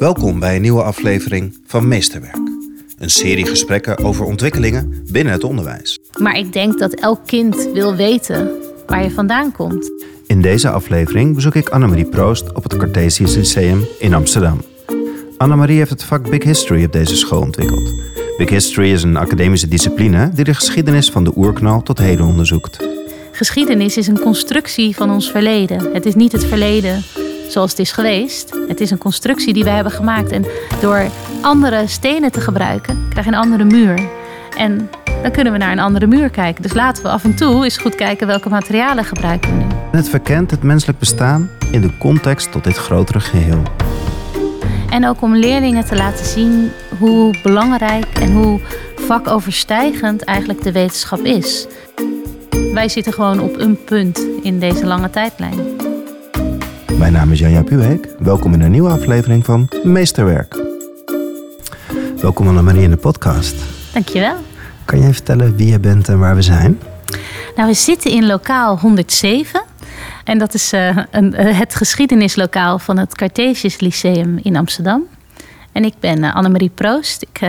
Welkom bij een nieuwe aflevering van Meesterwerk. Een serie gesprekken over ontwikkelingen binnen het onderwijs. Maar ik denk dat elk kind wil weten waar je vandaan komt. In deze aflevering bezoek ik Annemarie Proost op het Cartesius Lyceum in Amsterdam. Annemarie heeft het vak Big History op deze school ontwikkeld. Big History is een academische discipline die de geschiedenis van de oerknal tot heden onderzoekt. Geschiedenis is een constructie van ons verleden. Het is niet het verleden zoals het is geweest. Het is een constructie die wij hebben gemaakt. En door andere stenen te gebruiken, krijg je een andere muur. En dan kunnen we naar een andere muur kijken. Dus laten we af en toe eens goed kijken welke materialen gebruiken we nu. Het verkent het menselijk bestaan in de context tot dit grotere geheel. En ook om leerlingen te laten zien hoe belangrijk en hoe vakoverstijgend eigenlijk de wetenschap is. Wij zitten gewoon op een punt in deze lange tijdlijn. Mijn naam is Janja Puweek. Welkom in een nieuwe aflevering van Meesterwerk. Welkom Annemarie in de podcast. Dankjewel. Kan jij vertellen wie je bent en waar we zijn? Nou, we zitten in lokaal 107. En dat is uh, een, uh, het geschiedenislokaal van het Cartesius Lyceum in Amsterdam. En ik ben uh, Annemarie Proost. Ik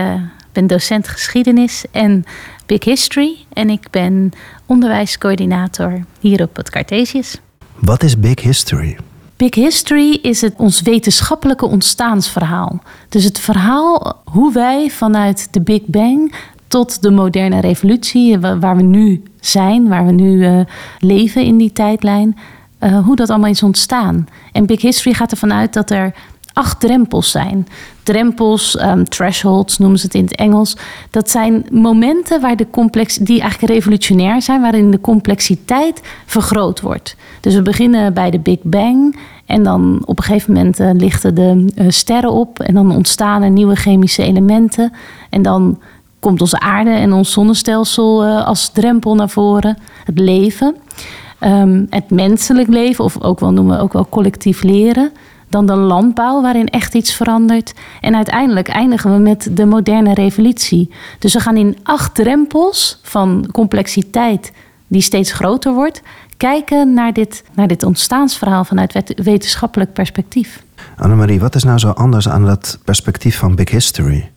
ben docent geschiedenis en Big History. En ik ben onderwijscoördinator hier op het Cartesius. Wat is Big History? Big History is het ons wetenschappelijke ontstaansverhaal. Dus het verhaal hoe wij vanuit de Big Bang tot de moderne revolutie, waar we nu zijn, waar we nu uh, leven in die tijdlijn, uh, hoe dat allemaal is ontstaan. En Big History gaat ervan uit dat er acht drempels zijn. Drempels, um, thresholds noemen ze het in het Engels. Dat zijn momenten waar de complex, die eigenlijk revolutionair zijn, waarin de complexiteit vergroot wordt. Dus we beginnen bij de Big Bang. En dan op een gegeven moment uh, lichten de uh, sterren op. En dan ontstaan er nieuwe chemische elementen. En dan komt onze aarde en ons zonnestelsel uh, als drempel naar voren. Het leven. Um, het menselijk leven, of ook wel noemen we ook wel collectief leren dan de landbouw, waarin echt iets verandert. En uiteindelijk eindigen we met de moderne revolutie. Dus we gaan in acht drempels van complexiteit, die steeds groter wordt, kijken naar dit, naar dit ontstaansverhaal vanuit wetenschappelijk perspectief. Annemarie, wat is nou zo anders aan dat perspectief van Big History?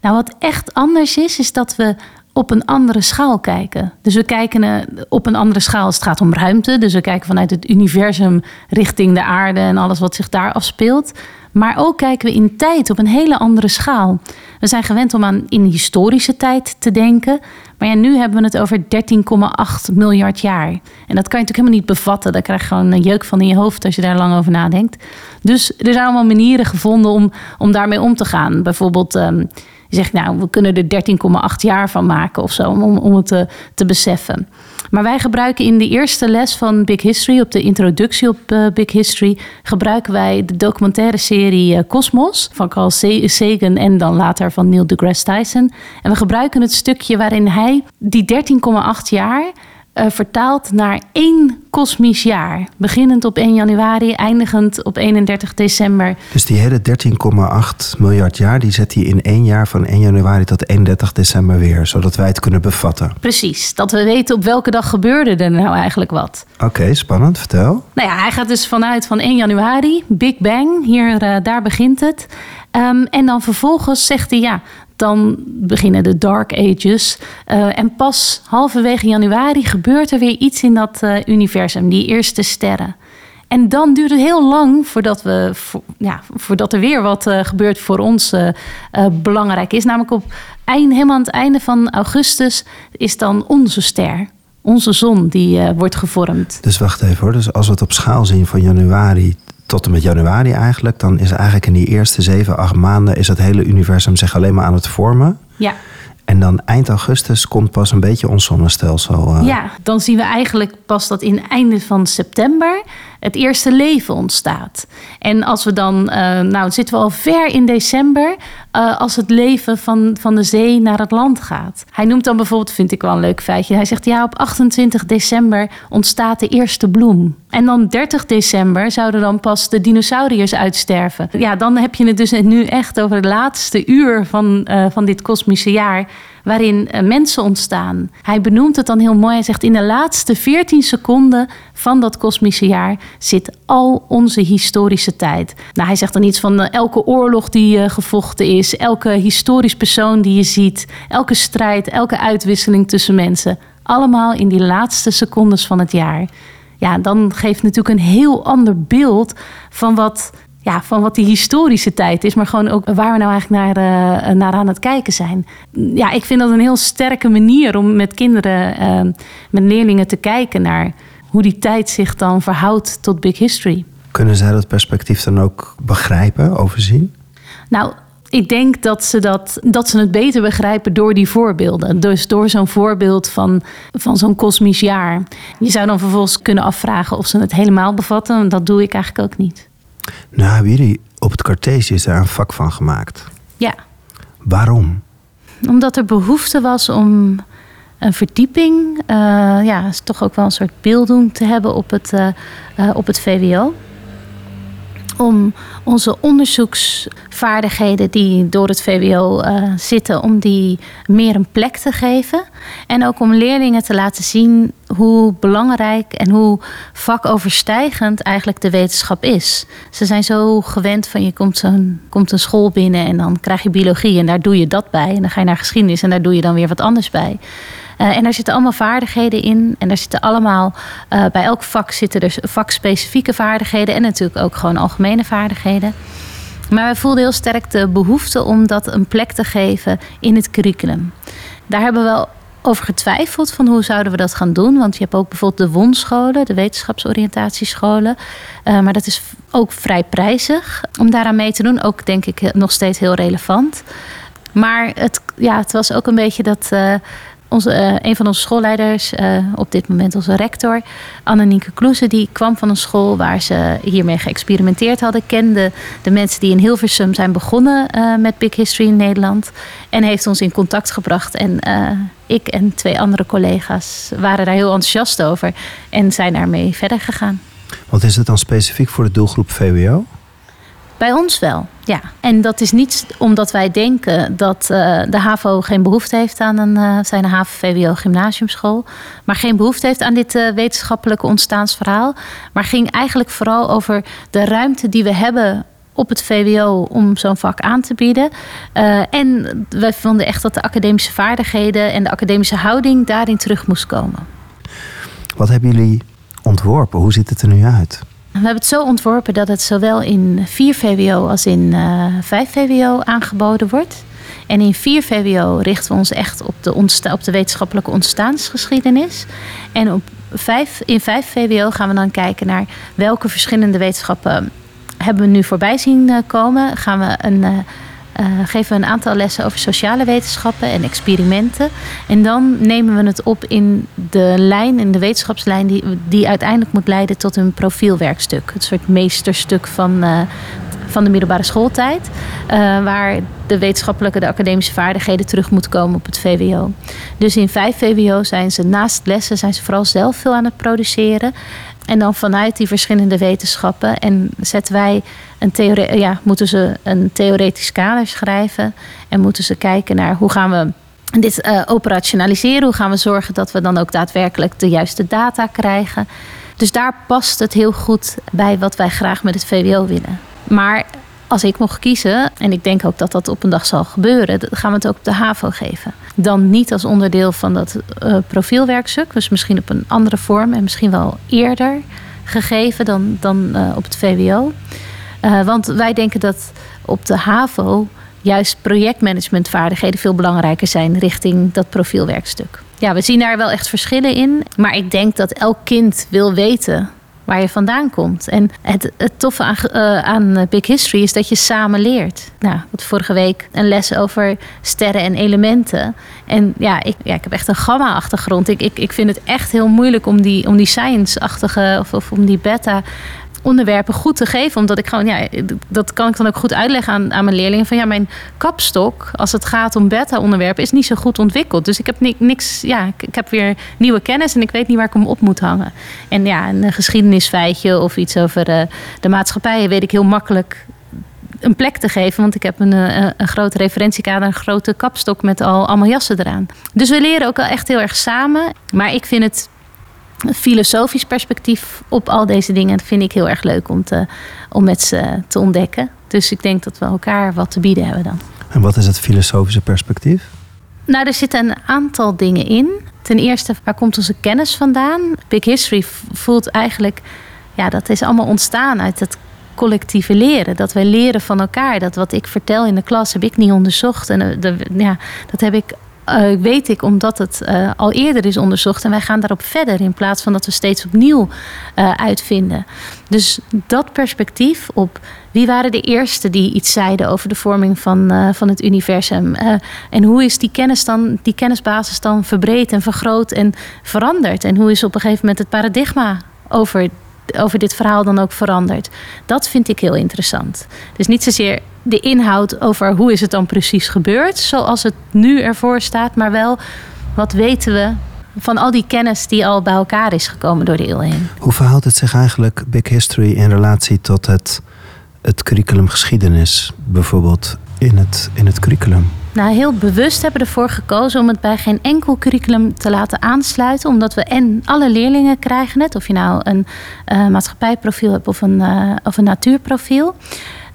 Nou, wat echt anders is, is dat we op een andere schaal kijken. Dus we kijken eh, op een andere schaal het gaat om ruimte. Dus we kijken vanuit het universum richting de aarde en alles wat zich daar afspeelt. Maar ook kijken we in tijd op een hele andere schaal. We zijn gewend om aan in historische tijd te denken. Maar ja, nu hebben we het over 13,8 miljard jaar. En dat kan je natuurlijk helemaal niet bevatten. Daar krijg je gewoon een jeuk van in je hoofd als je daar lang over nadenkt. Dus er zijn allemaal manieren gevonden om, om daarmee om te gaan. Bijvoorbeeld. Um, je zegt, nou, we kunnen er 13,8 jaar van maken of zo, om, om het te, te beseffen. Maar wij gebruiken in de eerste les van Big History, op de introductie op uh, Big History, gebruiken wij de documentaire serie uh, Cosmos van Carl Sagan en dan later van Neil deGrasse Tyson. En we gebruiken het stukje waarin hij die 13,8 jaar uh, vertaald naar één kosmisch jaar. Beginnend op 1 januari, eindigend op 31 december. Dus die hele 13,8 miljard jaar, die zet hij in één jaar van 1 januari tot 31 december weer, zodat wij het kunnen bevatten. Precies, dat we weten op welke dag gebeurde er nou eigenlijk wat. Oké, okay, spannend, vertel. Nou ja, hij gaat dus vanuit van 1 januari, Big Bang, hier, uh, daar begint het. Um, en dan vervolgens zegt hij, ja, dan beginnen de Dark Ages. Uh, en pas halverwege januari gebeurt er weer iets in dat uh, universum, die eerste sterren. En dan duurt het heel lang voordat, we, ja, voordat er weer wat uh, gebeurt voor ons belangrijk is. Namelijk op eind, helemaal aan het einde van augustus is dan onze ster. Onze zon die wordt gevormd. Dus wacht even hoor. Dus als we het op schaal zien van januari tot en met januari eigenlijk, dan is eigenlijk in die eerste zeven, acht maanden is het hele universum zich alleen maar aan het vormen. Ja. En dan eind augustus komt pas een beetje ons zonnestelsel. Uh... Ja, dan zien we eigenlijk pas dat in het einde van september het eerste leven ontstaat. En als we dan, uh, nou zitten we al ver in december, uh, als het leven van, van de zee naar het land gaat. Hij noemt dan bijvoorbeeld, vind ik wel een leuk feitje, hij zegt ja, op 28 december ontstaat de eerste bloem. En dan 30 december zouden dan pas de dinosauriërs uitsterven. Ja, dan heb je het dus nu echt over het laatste uur van, uh, van dit kosmische jaar waarin eh, mensen ontstaan. Hij benoemt het dan heel mooi. Hij zegt: In de laatste 14 seconden van dat kosmische jaar zit al onze historische tijd. Nou, hij zegt dan iets van eh, elke oorlog die uh, gevochten is, elke historisch persoon die je ziet, elke strijd, elke uitwisseling tussen mensen. Allemaal in die laatste secondes van het jaar. Ja, dan geeft natuurlijk een heel ander beeld van wat ja, van wat die historische tijd is, maar gewoon ook waar we nou eigenlijk naar, uh, naar aan het kijken zijn. Ja, ik vind dat een heel sterke manier om met kinderen, uh, met leerlingen te kijken naar hoe die tijd zich dan verhoudt tot Big History. Kunnen zij dat perspectief dan ook begrijpen, overzien? Nou, ik denk dat ze, dat, dat ze het beter begrijpen door die voorbeelden. Dus door zo'n voorbeeld van, van zo'n kosmisch jaar. Je zou dan vervolgens kunnen afvragen of ze het helemaal bevatten. Dat doe ik eigenlijk ook niet. Nou, hebben jullie op het Cartesius daar een vak van gemaakt. Ja. Waarom? Omdat er behoefte was om een verdieping, uh, ja, is toch ook wel een soort beelding te hebben op het, uh, uh, op het VWO om onze onderzoeksvaardigheden die door het VWO eh, zitten, om die meer een plek te geven. En ook om leerlingen te laten zien hoe belangrijk en hoe vakoverstijgend eigenlijk de wetenschap is. Ze zijn zo gewend van je komt, zo'n, komt een school binnen en dan krijg je biologie en daar doe je dat bij. En dan ga je naar geschiedenis en daar doe je dan weer wat anders bij. Uh, en daar zitten allemaal vaardigheden in. En daar zitten allemaal, uh, bij elk vak zitten er vakspecifieke vaardigheden. En natuurlijk ook gewoon algemene vaardigheden. Maar we voelden heel sterk de behoefte om dat een plek te geven in het curriculum. Daar hebben we wel over getwijfeld van hoe zouden we dat gaan doen. Want je hebt ook bijvoorbeeld de WON-scholen, de wetenschapsoriëntatiescholen. Uh, maar dat is ook vrij prijzig om daaraan mee te doen. Ook denk ik nog steeds heel relevant. Maar het, ja, het was ook een beetje dat, onze, uh, een van onze schoolleiders, uh, op dit moment onze rector, Annemieke Kloeze, die kwam van een school waar ze hiermee geëxperimenteerd hadden. Kende de mensen die in Hilversum zijn begonnen uh, met Big History in Nederland. En heeft ons in contact gebracht. En ik en twee andere collega's waren daar heel enthousiast over en zijn daarmee verder gegaan. Wat is het dan specifiek voor de doelgroep VWO? Bij ons wel, ja. En dat is niet omdat wij denken dat uh, de HAVO geen behoefte heeft aan een, uh, zijn HAVO-VWO gymnasiumschool. Maar geen behoefte heeft aan dit uh, wetenschappelijke ontstaansverhaal. Maar ging eigenlijk vooral over de ruimte die we hebben op het VWO om zo'n vak aan te bieden. en wij vonden echt dat de academische vaardigheden en de academische houding daarin terug moest komen. Wat hebben jullie ontworpen? Hoe ziet het er nu uit? We hebben het zo ontworpen dat het zowel in 4 VWO als in uh, 5 VWO aangeboden wordt. En in 4 VWO richten we ons echt op de, op de wetenschappelijke ontstaansgeschiedenis. En op 5, in 5 VWO gaan we dan kijken naar welke verschillende wetenschappen hebben we nu voorbij zien komen. Gaan we een uh, geven we een aantal lessen over sociale wetenschappen en experimenten. En dan nemen we het op in de lijn, in de wetenschapslijn, die, die uiteindelijk moet leiden tot een profielwerkstuk. Het soort meesterstuk van, uh, van de middelbare schooltijd. Uh, waar de wetenschappelijke, de academische vaardigheden terug moeten komen op het VWO. Dus in vijf VWO zijn ze naast lessen zijn ze vooral zelf veel aan het produceren. En dan vanuit die verschillende wetenschappen en zetten wij een ja, moeten ze een theoretisch kader schrijven en moeten ze kijken naar hoe gaan we dit uh, operationaliseren, hoe gaan we zorgen dat we dan ook daadwerkelijk de juiste data krijgen. Dus daar past het heel goed bij wat wij graag met het VWO willen. Maar als ik mocht kiezen, en ik denk ook dat dat op een dag zal gebeuren, dan gaan we het ook op de HAVO geven. Dan niet als onderdeel van dat uh, profielwerkstuk, dus misschien op een andere vorm en misschien wel eerder gegeven dan, dan uh, op het VWO. Uh, want wij denken dat op de HAVO juist projectmanagementvaardigheden veel belangrijker zijn richting dat profielwerkstuk. Ja, we zien daar wel echt verschillen in. Maar ik denk dat elk kind wil weten waar je vandaan komt. En het, het toffe aan, uh, aan, Big History is dat je samen leert. Nou, wat vorige week een les over sterren en elementen. En ja, ik, ja, ik heb echt een gamma-achtergrond. Ik, ik, ik vind het echt heel moeilijk om die, om die science-achtige of, of om die beta onderwerpen goed te geven. Omdat ik gewoon, ja, dat kan ik dan ook goed uitleggen aan, aan mijn leerlingen. Van ja, mijn kapstok, als het gaat om beta-onderwerpen, is niet zo goed ontwikkeld. Dus ik heb niks, ja, ik, heb weer nieuwe kennis en ik weet niet waar ik hem op moet hangen. En ja, een geschiedenisfeitje of iets over de, de maatschappij weet ik heel makkelijk een plek te geven. Want ik heb een, een, een grote referentiekader, een grote kapstok met al, allemaal jassen eraan. Dus we leren ook wel echt heel erg samen. Maar ik vind het filosofisch perspectief op al deze dingen vind ik heel erg leuk om, te, om met ze te ontdekken. Dus ik denk dat we elkaar wat te bieden hebben dan. En wat is het filosofische perspectief? Nou, er zitten een aantal dingen in. Ten eerste, waar komt onze kennis vandaan? Big History voelt eigenlijk, ja, dat is allemaal ontstaan uit het collectieve leren. Dat wij leren van elkaar. Dat wat ik vertel in de klas heb ik niet onderzocht. En eh, de, ja, dat heb ik uh, weet ik omdat het uh, al eerder is onderzocht en wij gaan daarop verder in plaats van dat we steeds opnieuw uh, uitvinden. Dus dat perspectief op wie waren de eerste die iets zeiden over de vorming van, van het universum en hoe is die kennis dan, die kennisbasis dan verbreed en vergroot en veranderd en hoe is op een gegeven moment het paradigma over over dit verhaal dan ook veranderd. Dat vind ik heel interessant. Dus niet zozeer de inhoud over hoe is het dan precies gebeurd, zoals het nu ervoor staat, maar wel wat weten we van al die kennis die al bij elkaar is gekomen door de eeuwen heen. Hoe verhoudt het zich eigenlijk, Big History, in relatie tot het, het curriculum geschiedenis, bijvoorbeeld in het, in het curriculum? Nou, heel bewust hebben we ervoor gekozen om het bij geen enkel curriculum te laten aansluiten. Omdat we en alle leerlingen krijgen het. Of je nou een uh, maatschappijprofiel hebt of een, uh, of een natuurprofiel.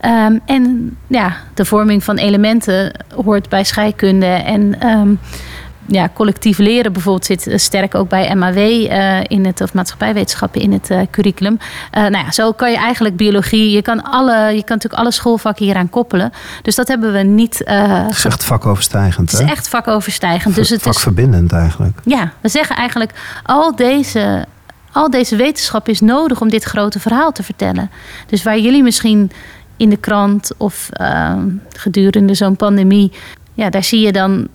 Um, en ja, de vorming van elementen hoort bij scheikunde. En um, ja, collectief leren bijvoorbeeld zit sterk ook bij MAW uh, eh, in het, of maatschappijwetenschappen in het uh, curriculum. Uh, nou ja, zo kan je eigenlijk biologie, je kan, alle, je kan natuurlijk alle schoolvakken hieraan koppelen. Dus dat hebben we niet. het is echt vakoverstijgend. Het is echt vakoverstijgend. Dus het vakverbindend eigenlijk. Ja, we zeggen eigenlijk al deze. Al deze wetenschap is nodig om dit grote verhaal te vertellen. Dus waar jullie misschien in de krant of ehm, gedurende zo'n pandemie, ja, daar zie je dan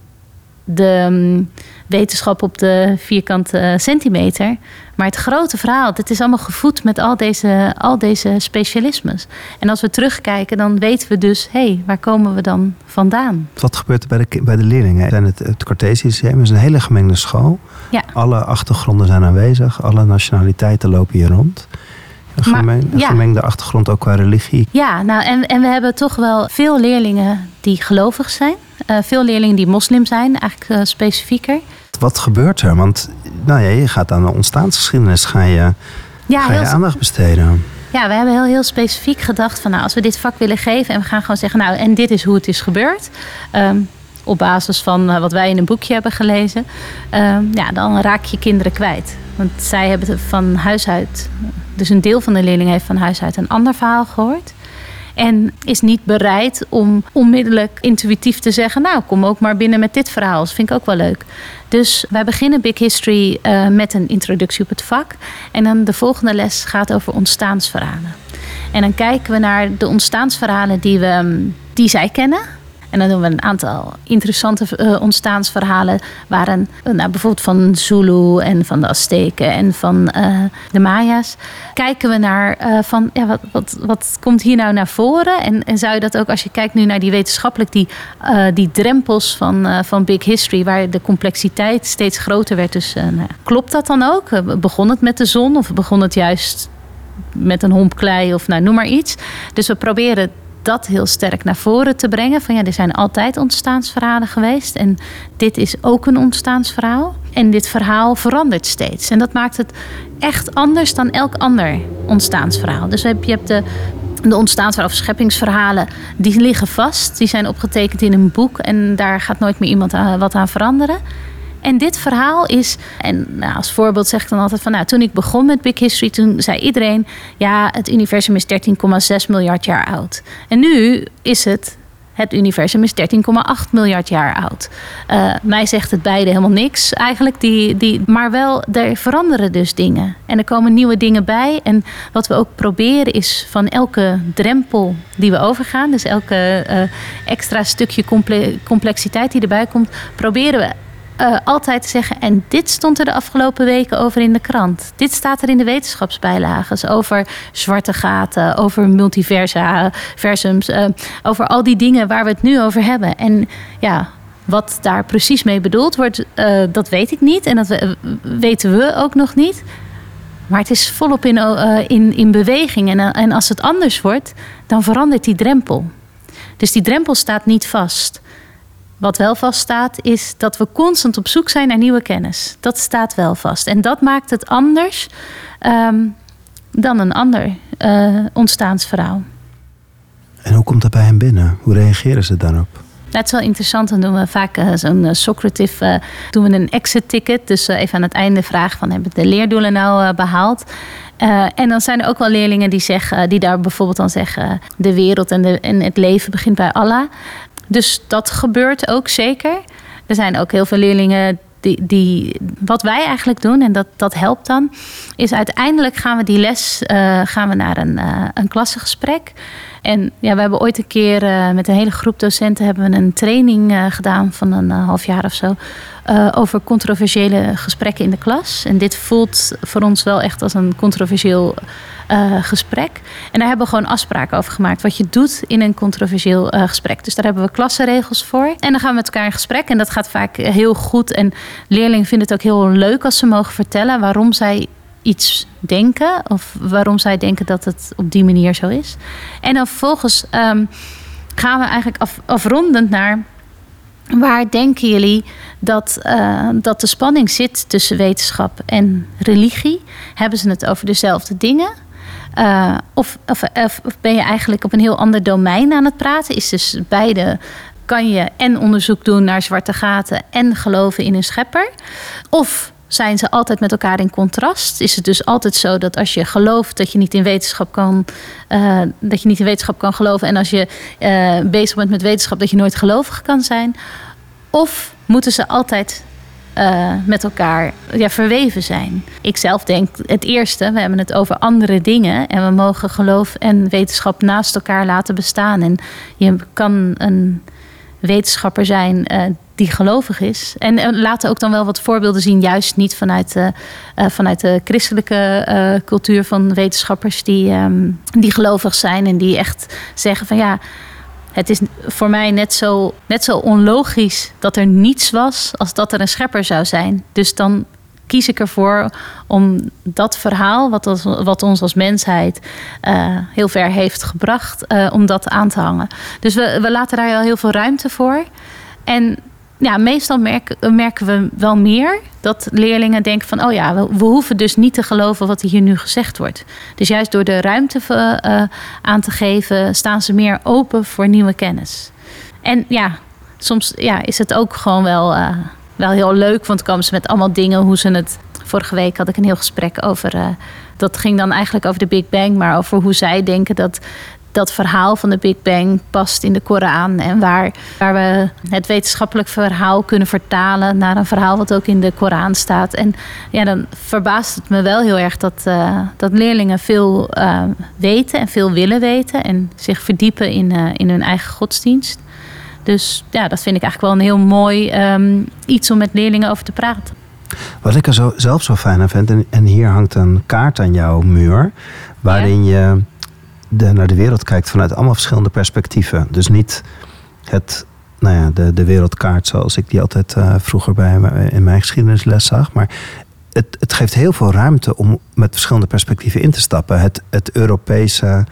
de um, wetenschap op de vierkante centimeter. Maar het grote verhaal, het is allemaal gevoed met al deze, al deze specialismes. En als we terugkijken, dan weten we dus, hé, hey, waar komen we dan vandaan? Wat gebeurt er bij de, bij de leerlingen? Het, het Cartesius is een hele gemengde school. Ja. Alle achtergronden zijn aanwezig, alle nationaliteiten lopen hier rond. Een, gemeng, een gemengde achtergrond ook qua religie. Ja, nou, en, en we hebben toch wel veel leerlingen die gelovig zijn. Uh, veel leerlingen die moslim zijn, eigenlijk uh, specifieker. Wat gebeurt er? Want nou ja, je gaat aan de ontstaansgeschiedenis ga je, ja, ga je aandacht besteden. Ja, we hebben heel, heel specifiek gedacht van nou, als we dit vak willen geven en we gaan gewoon zeggen, nou, en dit is hoe het is gebeurd. Um, op basis van uh, wat wij in een boekje hebben gelezen. Um, ja, dan raak je kinderen kwijt. Want zij hebben van huis uit, dus een deel van de leerlingen heeft van huis uit een ander verhaal gehoord. En is niet bereid om onmiddellijk intuïtief te zeggen: Nou, kom ook maar binnen met dit verhaal. Dat vind ik ook wel leuk. Dus wij beginnen Big History uh, met een introductie op het vak. En dan de volgende les gaat over ontstaansverhalen. En dan kijken we naar de ontstaansverhalen die, we, die zij kennen. En dan doen we een aantal interessante uh, ontstaansverhalen. Waren uh, nou, bijvoorbeeld van Zulu en van de Azteken en van uh, de Maya's. Kijken we naar van ja, wat, wat, wat komt hier nou naar voren? En, en zou je dat ook, als je kijkt nu naar die wetenschappelijk, die, die drempels van, van Big History, waar de complexiteit steeds groter werd. Dus nou, klopt dat dan ook? begon het met de zon of begon het juist met een homp klei of nou, noem maar iets? Dus we proberen dat heel sterk naar voren te brengen. Van ja, er zijn altijd ontstaansverhalen geweest. En dit is ook een ontstaansverhaal. En dit verhaal verandert steeds. En dat maakt het echt anders dan elk ander ontstaansverhaal. Dus je hebt de, de ontstaansverhalen of scheppingsverhalen, die liggen vast. Die zijn opgetekend in een boek. En daar gaat nooit meer iemand wat aan veranderen. En dit verhaal is, en nou, als voorbeeld zeg ik dan altijd van, nou, toen ik begon met Big History, toen zei iedereen, ja, het universum is 13,6 miljard jaar oud. En nu is het, het universum is 13,8 miljard jaar oud. Uh, mij zegt het beide helemaal niks eigenlijk, die, die, maar wel, er veranderen dus dingen. En er komen nieuwe dingen bij. En wat we ook proberen is van elke drempel die we overgaan, dus elke uh, extra stukje complexiteit die erbij komt, proberen we uh, altijd zeggen. En dit stond er de afgelopen weken over in de krant. Dit staat er in de wetenschapsbijlagen. Over zwarte gaten, over multiversa, versums. Uh, over al die dingen waar we het nu over hebben. En ja, wat daar precies mee bedoeld wordt, uh, dat weet ik niet. En dat we, weten we ook nog niet. Maar het is volop in, in, in beweging. En, en als het anders wordt, dan verandert die drempel. Dus die drempel staat niet vast. Wat wel vaststaat, is dat we constant op zoek zijn naar nieuwe kennis. Dat staat wel vast. En dat maakt het anders ehm, dan een ander uh, ontstaansverhaal. En hoe komt dat bij hen binnen? Hoe reageren ze daarop? Dat is wel interessant. Dan doen we vaak uh, zo'n uh, Socrative, uh, doen we een exit ticket. Dus even aan het einde vragen van hebben de leerdoelen nou behaald? en dan zijn er ook wel leerlingen die, zeggen, die daar bijvoorbeeld dan zeggen... de wereld en, de, en het leven begint bij Allah. Dus dat gebeurt ook zeker. Er zijn ook heel veel leerlingen die, die, wat wij eigenlijk doen, en dat, dat helpt dan, is uiteindelijk gaan we die les uh, gaan we naar een, uh, een klassengesprek. En ja, we hebben ooit een keer uh, met een hele groep docenten hebben we een training gedaan van een half jaar of zo. Over controversiële gesprekken in de klas. En dit voelt voor ons wel echt als een controversieel uh, gesprek. En daar hebben we gewoon afspraken over gemaakt. Wat je doet in een controversieel uh, gesprek. Dus daar hebben we klassenregels voor. En dan gaan we met elkaar in gesprek. En dat gaat vaak heel goed. En leerlingen vinden het ook heel leuk als ze mogen vertellen waarom zij iets denken. Of waarom zij denken dat het op die manier zo is. En dan vervolgens um, gaan we eigenlijk af, afrondend naar. Waar denken jullie dat, uh, dat de spanning zit tussen wetenschap en religie? Hebben ze het over dezelfde dingen? Uh, of, of, of, ben je eigenlijk op een heel ander domein aan het praten? Is dus beide. Kan je en onderzoek doen naar zwarte gaten en geloven in een schepper? Of zijn ze altijd met elkaar in contrast? Is het dus altijd zo dat als je gelooft dat je niet in wetenschap kan, uh, dat je niet in wetenschap kan geloven en als je uh, bezig bent met wetenschap dat je nooit gelovig kan zijn? Of moeten ze altijd uh, met elkaar ja, verweven zijn. Ik zelf denk het eerste, we hebben het over andere dingen en we mogen geloof en wetenschap naast elkaar laten bestaan. En je kan een wetenschapper zijn die gelovig is. En laten ook dan wel wat voorbeelden zien, juist niet vanuit, uh, vanuit de christelijke cultuur van wetenschappers die, um, die gelovig zijn en die echt zeggen van ja het is voor mij net zo, net zo onlogisch dat er niets was als dat er een schepper zou zijn. Dus dan kies ik ervoor om dat verhaal, wat, als, wat ons als mensheid heel ver heeft gebracht, om dat aan te hangen. Dus we, we laten daar al heel veel ruimte voor. En ja, meestal merken, merken we wel meer dat leerlingen denken van... oh ja, we, hoeven dus niet te geloven wat hier nu gezegd wordt. Dus juist door de ruimte uh, aan te geven... staan ze meer open voor nieuwe kennis. En ja, soms ja, is het ook gewoon wel, uh, wel heel leuk... want komen ze met allemaal dingen hoe ze het... Vorige week had ik een heel gesprek over... Dat ging dan eigenlijk over de Big Bang, maar over hoe zij denken dat dat verhaal van de Big Bang past in de Koran. En waar, waar we het wetenschappelijk verhaal kunnen vertalen naar een verhaal wat ook in de Koran staat. En ja, dan verbaast het me wel heel erg dat, uh, dat leerlingen veel uh, weten en veel willen weten. En zich verdiepen in, uh, in hun eigen godsdienst. Dus ja, dat vind ik eigenlijk wel een heel mooi um, iets om met leerlingen over te praten. Wat ik er zo, zelf zo fijn aan vind, en, en hier hangt een kaart aan jouw muur, waarin ja. je de, naar de wereld kijkt vanuit allemaal verschillende perspectieven. Dus niet het, nou ja, de, de wereldkaart zoals ik die altijd uh, vroeger bij, in mijn geschiedenisles zag. Maar het, het geeft heel veel ruimte om met verschillende perspectieven in te stappen. Het, het Europese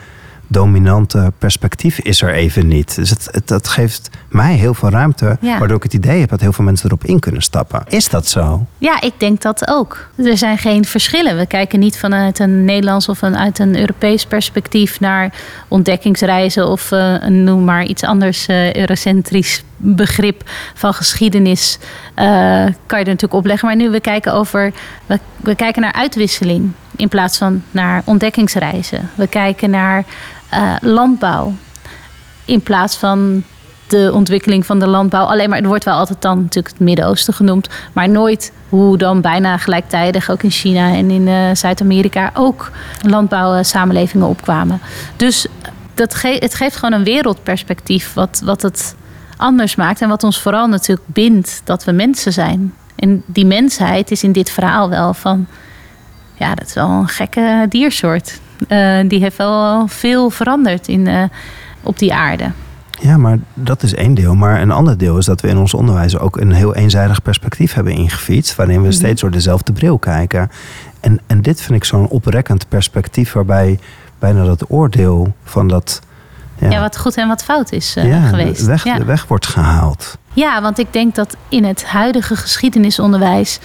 dominante perspectief is er even niet. Dus het, het, dat geeft mij heel veel ruimte, ja. waardoor ik het idee heb dat heel veel mensen erop in kunnen stappen. Is dat zo? Ja, ik denk dat ook. Er zijn geen verschillen. We kijken niet vanuit een Nederlands of vanuit een Europees perspectief naar ontdekkingsreizen of uh, noem maar iets anders uh, eurocentrisch begrip van geschiedenis. Uh, kan je er natuurlijk opleggen. Maar nu we kijken over, we, we kijken naar uitwisseling in plaats van naar ontdekkingsreizen. We kijken naar uh, landbouw. In plaats van de ontwikkeling van de landbouw. Alleen maar, er wordt wel altijd dan natuurlijk het Midden-Oosten genoemd. Maar nooit hoe dan bijna gelijktijdig ook in China en in uh, Zuid-Amerika ook landbouwsamenlevingen opkwamen. Dus dat ge het geeft gewoon een wereldperspectief wat, wat het anders maakt. En wat ons vooral natuurlijk bindt dat we mensen zijn. En die mensheid is in dit verhaal wel van... Ja, dat is wel een gekke diersoort. Uh, die heeft wel veel veranderd in, uh, op die aarde. Ja, maar dat is één deel. Maar een ander deel is dat we in ons onderwijs ook een heel eenzijdig perspectief hebben ingefietst. Waarin we -hmm. steeds door dezelfde bril kijken. En, en dit vind ik zo'n oprekkend perspectief waarbij bijna dat oordeel van dat ja. wat goed en wat fout is uh, ja, geweest. De weg, de weg wordt gehaald. Ja, want ik denk dat in het huidige geschiedenisonderwijs,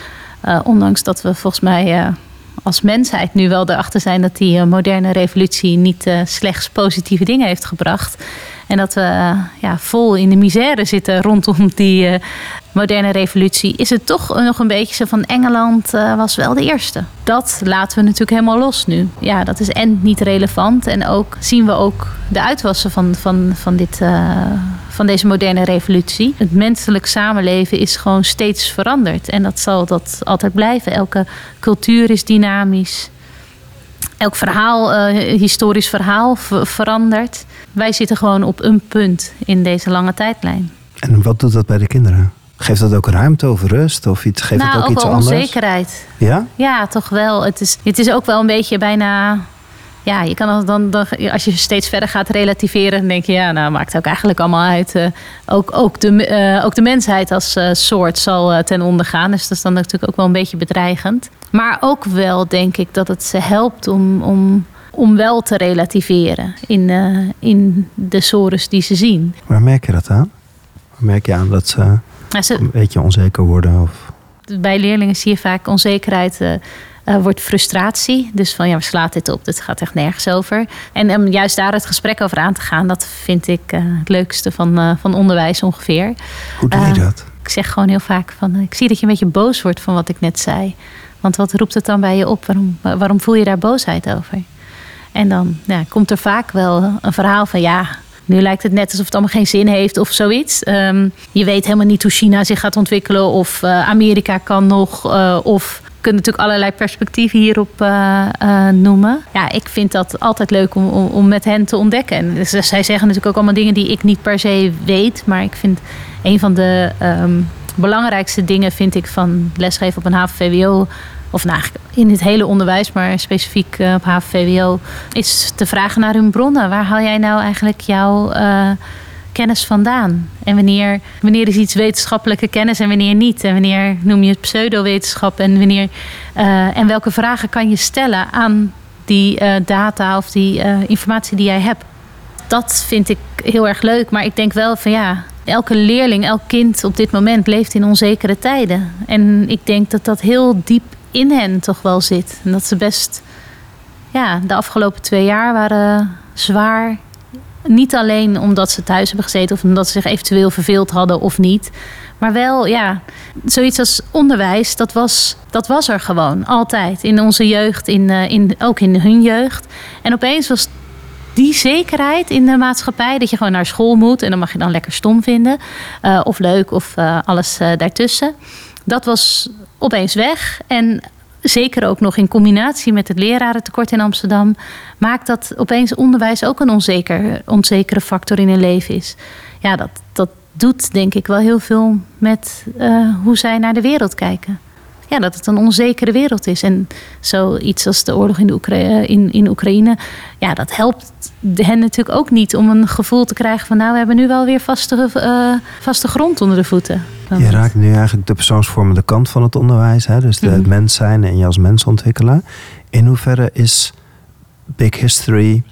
uh, ondanks dat we volgens mij uh, als mensheid nu wel erachter zijn dat die moderne revolutie niet slechts positieve dingen heeft gebracht. En dat we ja, vol in de misère zitten rondom die moderne revolutie, is het toch nog een beetje zo van Engeland was wel de eerste. Dat laten we natuurlijk helemaal los nu. Ja, dat is en niet relevant. En ook zien we ook de uitwassen van, van, van, dit, van deze moderne revolutie. Het menselijk samenleven is gewoon steeds veranderd. En dat zal dat altijd blijven. Elke cultuur is dynamisch. Elk verhaal, uh, historisch verhaal verandert. Wij zitten gewoon op een punt in deze lange tijdlijn. En wat doet dat bij de kinderen? Geeft dat ook ruimte of rust? Of iets, geeft nou, het ook, ook iets anders? onzekerheid. Ja? Ja, toch wel. Het is, het is ook wel een beetje bijna... Ja, je kan dan, dan, als je steeds verder gaat relativeren, dan denk je, ja, nou maakt het ook eigenlijk allemaal uit. Uh, ook, ook, de, uh, ook de mensheid als uh, soort zal ten onder gaan. Dus dat is dan natuurlijk ook wel een beetje bedreigend. Maar ook wel denk ik dat het ze helpt om, om, om wel te relativeren in, in de sores die ze zien. Waar merk je dat aan? Waar merk je aan dat ze ja, ze, een beetje onzeker worden? Of? Bij leerlingen zie je vaak onzekerheid uh, uh, wordt frustratie. Dus van ja, waar slaat dit op? Dit gaat echt nergens over. En om juist daar het gesprek over aan te gaan, dat vind ik uh, het leukste van, van onderwijs ongeveer. Hoe doe je dat? Ik zeg gewoon heel vaak van ik zie dat je een beetje boos wordt van wat ik net zei. Want wat roept het dan bij je op? Waarom, waarom voel je daar boosheid over? En dan ja, komt er vaak wel een verhaal van ja, nu lijkt het net alsof het allemaal geen zin heeft of zoiets. Um, je weet helemaal niet hoe China zich gaat ontwikkelen of uh, Amerika kan nog. Uh, of kunt natuurlijk allerlei perspectieven hierop uh, noemen. Ja, ik vind dat altijd leuk om, om, met hen te ontdekken. En dus, zij zeggen natuurlijk ook allemaal dingen die ik niet per se weet. Maar ik vind een van de um, belangrijkste dingen vind ik van lesgeven op een HAVO-VWO of nou, in het hele onderwijs, maar specifiek op HAVO-VWO, is te vragen naar hun bronnen. Waar haal jij nou eigenlijk jouw kennis vandaan? En wanneer, wanneer is iets wetenschappelijke kennis en wanneer niet? En wanneer noem je het pseudowetenschap en wanneer uh, en welke vragen kan je stellen aan die data of die informatie die jij hebt? Dat vind ik heel erg leuk, maar ik denk wel van ja, elke leerling, elk kind op dit moment leeft in onzekere tijden. En ik denk dat dat heel diep in hen toch wel zit. En dat ze best, ja, de afgelopen twee jaar waren zwaar. Niet alleen omdat ze thuis hebben gezeten of omdat ze zich eventueel verveeld hadden of niet. Maar wel, ja, zoiets als onderwijs, dat was, dat was er gewoon altijd. In onze jeugd, in, in, ook in hun jeugd. En opeens was die zekerheid in de maatschappij. Dat je gewoon naar school moet en dan mag je dan lekker stom vinden. Uh, of leuk of uh, alles daartussen. Dat was opeens weg. En zeker ook nog in combinatie met het lerarentekort in Amsterdam, maakt dat opeens onderwijs ook een onzeker, onzekere factor in hun leven is. Ja, dat, dat doet denk ik wel heel veel met uh, hoe zij naar de wereld kijken. Ja, dat het een onzekere wereld is. En zoiets als de oorlog in, de Oekra in, in Oekraïne, ja, dat helpt hen natuurlijk ook niet om een gevoel te krijgen van nou, we hebben nu wel weer vaste, uh, vaste grond onder de voeten. Je raakt nu eigenlijk de persoonsvormende kant van het onderwijs, hè? dus de, mm -hmm. het mens zijn en je als mens ontwikkelen. In hoeverre is Big History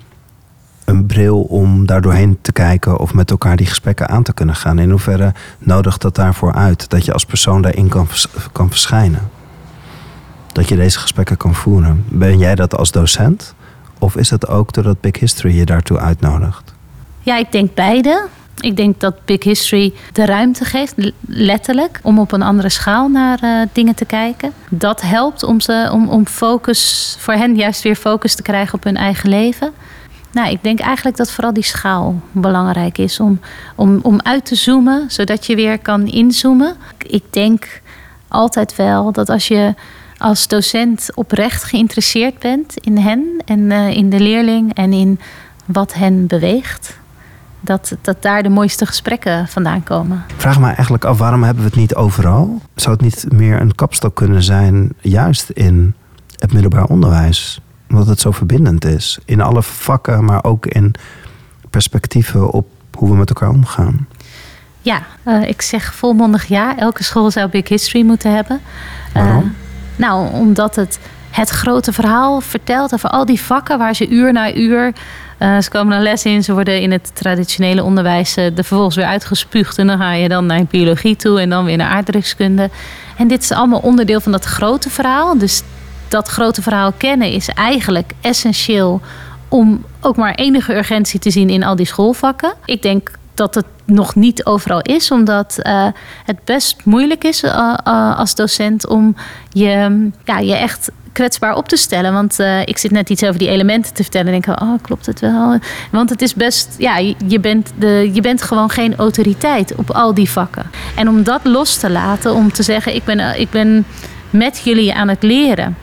een bril om daar doorheen te kijken of met elkaar die gesprekken aan te kunnen gaan? In hoeverre nodigt dat daarvoor uit dat je als persoon daarin kan, kan verschijnen? Dat je deze gesprekken kan voeren. Ben jij dat als docent? Of is het ook doordat Big History je daartoe uitnodigt? Ja, ik denk beide. Ik denk dat Big History de ruimte geeft, letterlijk, om op een andere schaal naar uh, dingen te kijken. Dat helpt om, ze, om, om focus, voor hen juist weer focus te krijgen op hun eigen leven. Nou, ik denk eigenlijk dat vooral die schaal belangrijk is om, om, om uit te zoomen, zodat je weer kan inzoomen. Ik denk altijd wel dat als je als docent oprecht geïnteresseerd bent in hen en uh, in de leerling en in wat hen beweegt, dat, dat daar de mooiste gesprekken vandaan komen. Vraag me eigenlijk af, waarom hebben we het niet overal? Zou het niet meer een kapstok kunnen zijn, juist in het middelbaar onderwijs? Omdat het zo verbindend is. In alle vakken, maar ook in perspectieven op hoe we met elkaar omgaan. Ja, uh, ik zeg volmondig ja. Elke school zou Big History moeten hebben. Waarom? Uh, nou, omdat het het grote verhaal vertelt over al die vakken waar ze uur na uur Uh, ze komen een les in, ze worden in het traditionele onderwijs er vervolgens weer uitgespuugd. En dan ga je dan naar biologie toe en dan weer naar aardrijkskunde. En dit is allemaal onderdeel van dat grote verhaal. Dus dat grote verhaal kennen is eigenlijk essentieel om ook maar enige urgentie te zien in al die schoolvakken. Ik denk dat het nog niet overal is, omdat uh, het best moeilijk is uh, uh, als docent om je, ja, je echt kwetsbaar op te stellen. Want ik zit net iets over die elementen te vertellen en denk, oh, klopt het wel? Want het is best, ja, je bent, de, je bent gewoon geen autoriteit op al die vakken. En om dat los te laten, om te zeggen, ik ben, ik ben met jullie aan het leren.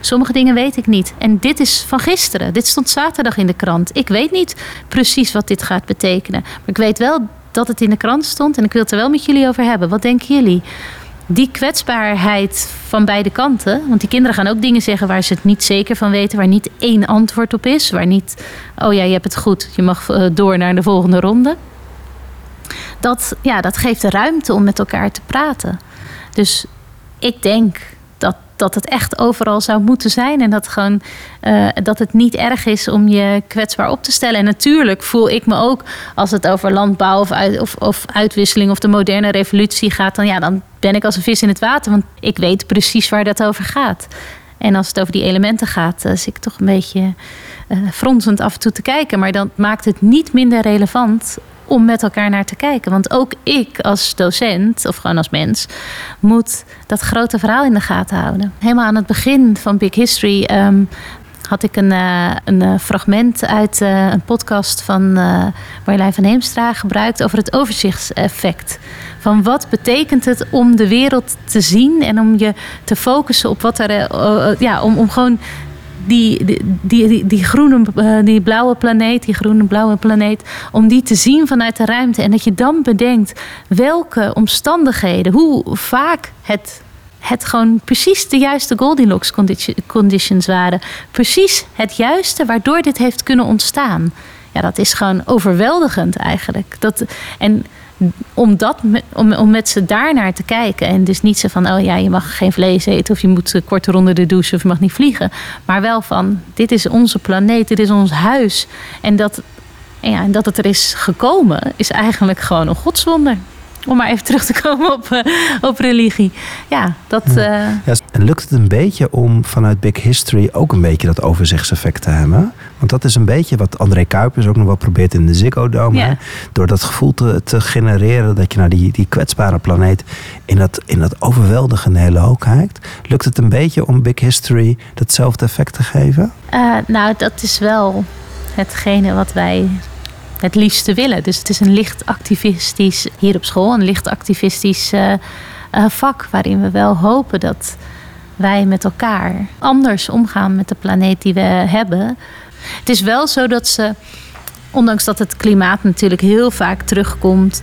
Sommige dingen weet ik niet. En dit is van gisteren. Dit stond zaterdag in de krant. Ik weet niet precies wat dit gaat betekenen. Maar ik weet wel dat het in de krant stond en ik wil het er wel met jullie over hebben. Wat denken jullie? Die kwetsbaarheid van beide kanten. Want die kinderen gaan ook dingen zeggen waar ze het niet zeker van weten, waar niet één antwoord op is. Waar niet, oh ja, je hebt het goed, je mag eh, door naar de volgende ronde. Dat, ja, dat geeft de ruimte om met elkaar te praten. Dus ik denk dat het echt overal zou moeten zijn. En dat, gewoon, uh, dat het niet erg is om je kwetsbaar op te stellen. En natuurlijk voel ik me ook als het over landbouw of, uit, of, of uitwisseling of de moderne revolutie gaat. Dan, ja, dan ben ik als een vis in het water. Want ik weet precies waar dat over gaat. En als het over die elementen gaat, zit ik toch een beetje uh, fronsend af en toe te kijken. Maar dan maakt het niet minder relevant om met elkaar naar te kijken. Want ook ik als docent, of gewoon als mens, moet dat grote verhaal in de gaten houden. Helemaal aan het begin van Big History um, had ik een, uh, een uh, fragment uit uh, een podcast van Marjolein van Heemstra gebruikt over het overzichtseffect. Van wat betekent het om de wereld te zien en om je te focussen op wat er. ja, om, om gewoon die, die, die, die, groene, eh, die blauwe planeet, die groene blauwe planeet, om die te zien vanuit de ruimte. En dat je dan bedenkt welke omstandigheden, hoe vaak het, het gewoon precies de juiste Goldilocks conditions waren. Precies het juiste waardoor dit heeft kunnen ontstaan. Ja, dat is gewoon overweldigend eigenlijk. Dat, en om, dat, om, om met ze daarnaar te kijken. En dus niet zo van, oh ja, je mag geen vlees eten... of je moet korter onder de douche of je mag niet vliegen. Maar wel van, dit is onze planeet, dit is ons huis. En dat, ja, en dat het er is gekomen, is eigenlijk gewoon een godswonder. Om maar even terug te komen op, uh, op religie. Ja, dat. Uh... Ja, en lukt het een beetje om vanuit Big History ook een beetje dat overzichtseffect te hebben? Want dat is een beetje wat André Kuipers ook nog wel probeert in de Ziggo Dome. Ja. Door dat gevoel te, te, genereren dat je naar die, die kwetsbare planeet in dat, in dat overweldigende hele kijkt. Lukt het een beetje om Big History datzelfde effect te geven? Uh, nou, dat is wel hetgene wat wij het liefste willen. Dus het is een licht activistisch, hier op school, een licht activistisch uh, uh, vak. Waarin we wel hopen dat wij met elkaar anders omgaan met de planeet die we hebben. Het is wel zo dat ze, ondanks dat het klimaat natuurlijk heel vaak terugkomt,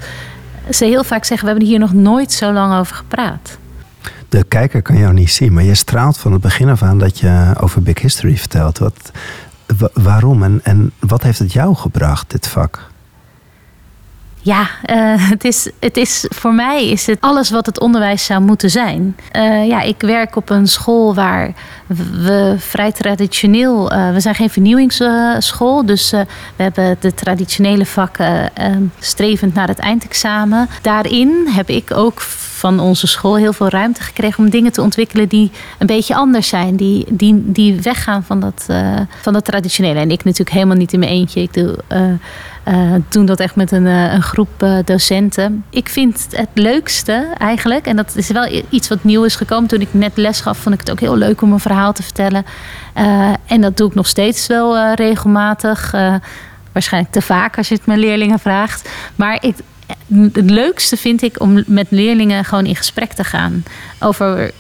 ze heel vaak zeggen: We hebben hier nog nooit zo lang over gepraat. De kijker kan jou niet zien, maar je straalt van het begin af aan dat je over Big History vertelt. Wat, waarom en, en wat heeft het jou gebracht, dit vak? Ja, uh, het, is, het is, voor mij is het alles wat het onderwijs zou moeten zijn. Uh, ja, ik werk op een school waar we vrij traditioneel... Uh, we zijn geen vernieuwingsschool, dus we hebben de traditionele vakken strevend naar het eindexamen. Daarin heb ik ook van onze school heel veel ruimte gekregen om dingen te ontwikkelen die een beetje anders zijn. Die, die, die weggaan van dat, uh, van dat traditionele. En ik natuurlijk helemaal niet in mijn eentje. Ik doe, uh, uh, doen dat echt met een, een groep docenten. Ik vind het leukste eigenlijk, en dat is wel iets wat nieuw is gekomen. Toen ik net les gaf, vond ik het ook heel leuk om een verhaal te vertellen. en dat doe ik nog steeds wel regelmatig. waarschijnlijk te vaak als je het mijn leerlingen vraagt. Maar ik, het leukste vind ik om met leerlingen gewoon in gesprek te gaan. Over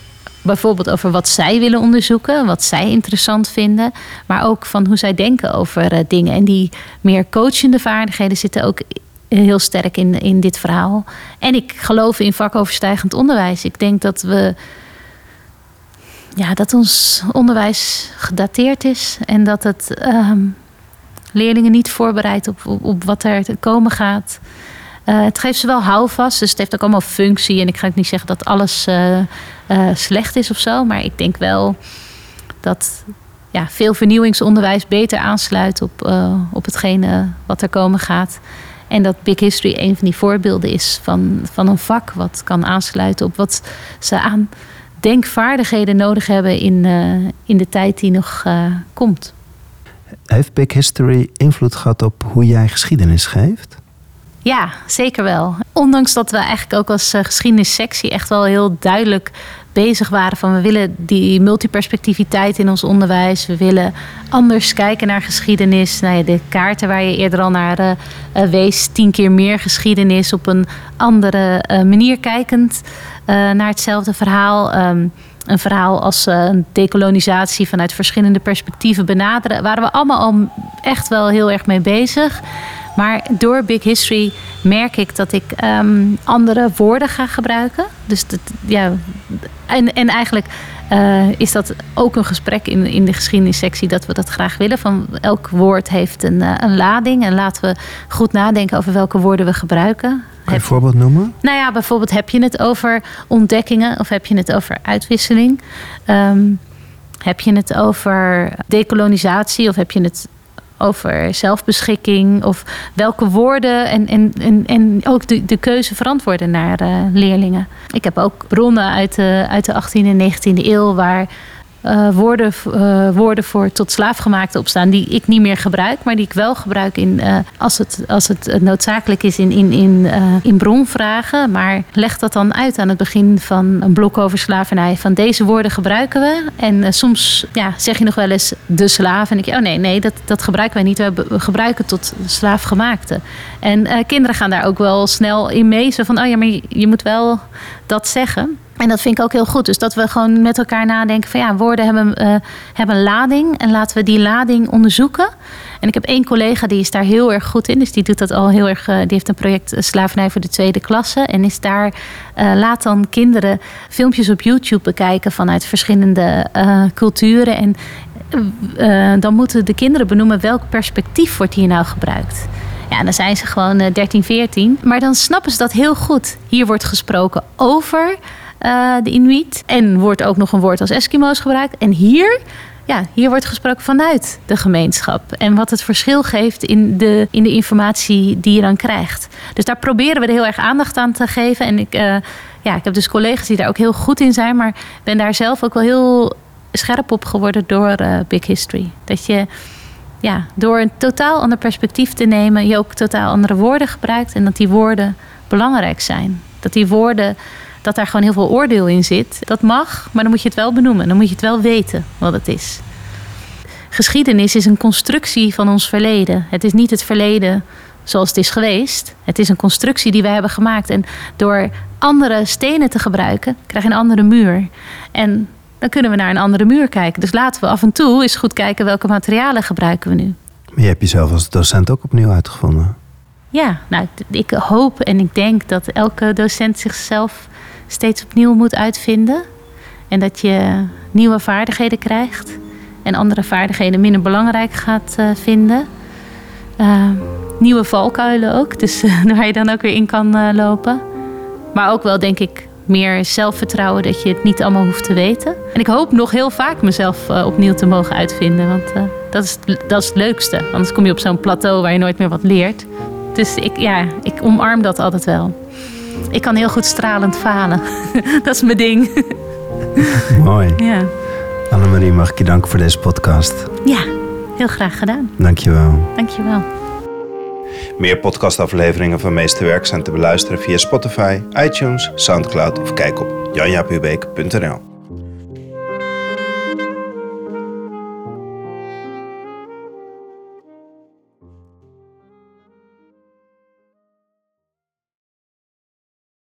bijvoorbeeld over wat zij willen onderzoeken, wat zij interessant vinden, maar ook van hoe zij denken over uh, dingen. En die meer coachende vaardigheden zitten ook heel sterk in, in dit verhaal. En ik geloof in vakoverstijgend onderwijs. Ik denk dat we. Ja, dat ons onderwijs gedateerd is en dat het um, leerlingen niet voorbereidt op, op, op wat er te komen gaat. Uh, het geeft ze wel houvast, dus het heeft ook allemaal functie. En ik ga ook niet zeggen dat alles uh, uh, slecht is of zo. Maar ik denk wel dat ja, veel vernieuwingsonderwijs beter aansluit op, op hetgene wat er komen gaat. En dat Big History een van die voorbeelden is van, van een vak wat kan aansluiten op wat ze aan denkvaardigheden nodig hebben in, in de tijd die nog komt. Heeft Big History invloed gehad op hoe jij geschiedenis geeft? Ja, zeker wel. Ondanks dat we eigenlijk ook als uh, geschiedenissectie echt wel heel duidelijk bezig waren van we willen die multiperspectiviteit in ons onderwijs. We willen anders kijken naar geschiedenis. Nou ja, de kaarten waar je eerder al naar uh, wees, tien keer meer geschiedenis op een andere manier kijkend naar hetzelfde verhaal. Um, een verhaal als een decolonisatie vanuit verschillende perspectieven benaderen, waren we allemaal al echt wel heel erg mee bezig. Maar door Big History merk ik dat ik um, andere woorden ga gebruiken. Dus dat, ja, en, en eigenlijk uh, is dat ook een gesprek in, in de geschiedenissectie dat we dat graag willen. Van elk woord heeft een, uh, een lading. En laten we goed nadenken over welke woorden we gebruiken. Kan je een voorbeeld noemen? Nou ja, bijvoorbeeld heb je het over ontdekkingen of heb je het over uitwisseling? Um, heb je het over decolonisatie of heb je het over zelfbeschikking of welke woorden en, en, en, ook de, de keuze verantwoorden naar uh, leerlingen. Ik heb ook bronnen uit de, uit de 18e en 19e eeuw waar uh, woorden, uh, woorden voor tot slaafgemaakte opstaan die ik niet meer gebruik, maar die ik wel gebruik in, uh, als, het, als het noodzakelijk is in, in, in, in bronvragen. Maar leg dat dan uit aan het begin van een blok over slavernij. Van deze woorden gebruiken we. En soms ja, zeg je nog wel eens de slaaf. En ik, oh nee, nee, dat, dat gebruiken wij niet. We, gebruiken tot slaafgemaakte. En kinderen gaan daar ook wel snel in mee. Van, oh ja, maar je moet wel dat zeggen. En dat vind ik ook heel goed. Dus dat we gewoon met elkaar nadenken van ja, woorden hebben, uh, hebben een lading. En laten we die lading onderzoeken. En ik heb één collega die is daar heel erg goed in. Dus die doet dat al heel erg. Uh, die heeft een project uh, Slavernij voor de tweede klasse. En is daar, laat dan kinderen filmpjes op YouTube bekijken vanuit verschillende culturen. En dan moeten de kinderen benoemen welk perspectief wordt hier nou gebruikt. Ja, dan zijn ze gewoon 13, 14. Maar dan snappen ze dat heel goed. Hier wordt gesproken over uh, de Inuit. En wordt ook nog een woord als Eskimo's gebruikt. En hier, ja, hier wordt gesproken vanuit de gemeenschap. En wat het verschil geeft in de, in de informatie die je dan krijgt. Dus daar proberen we er heel erg aandacht aan te geven. En ik, uh, ja, ik heb dus collega's die daar ook heel goed in zijn. Maar ben daar zelf ook wel heel scherp op geworden door uh, Big History. Dat je ja, door een totaal ander perspectief te nemen, je ook totaal andere woorden gebruikt. En dat die woorden belangrijk zijn. Dat die woorden dat daar gewoon heel veel oordeel in zit. Dat mag, maar dan moet je het wel benoemen. Dan moet je het wel weten wat het is. Geschiedenis is een constructie van ons verleden. Het is niet het verleden zoals het is geweest. Het is een constructie die we hebben gemaakt. En door andere stenen te gebruiken, krijg je een andere muur. En dan kunnen we naar een andere muur kijken. Dus laten we af en toe eens goed kijken welke materialen gebruiken we nu. Maar je hebt jezelf als docent ook opnieuw uitgevonden. Ja, nou, ik hoop en ik denk dat elke docent zichzelf steeds opnieuw moet uitvinden. En dat je nieuwe vaardigheden krijgt. En andere vaardigheden minder belangrijk gaat uh, vinden. Uh, nieuwe valkuilen ook. Dus uh, waar je dan ook weer in kan lopen. Maar ook wel, denk ik, meer zelfvertrouwen dat je het niet allemaal hoeft te weten. En ik hoop nog heel vaak mezelf opnieuw te mogen uitvinden. Want dat, is, dat is het leukste. Anders kom je op zo'n plateau waar je nooit meer wat leert. Dus ik, ja, ik omarm dat altijd wel. Ik kan heel goed stralend falen. dat is mijn ding. Mooi. Ja. Annemarie, mag ik je danken voor deze podcast? Ja, heel graag gedaan. Dankjewel. Dankjewel. Meer podcastafleveringen van Meesterwerk zijn te beluisteren via Spotify, iTunes, Soundcloud of kijk op janjapubeek.nl.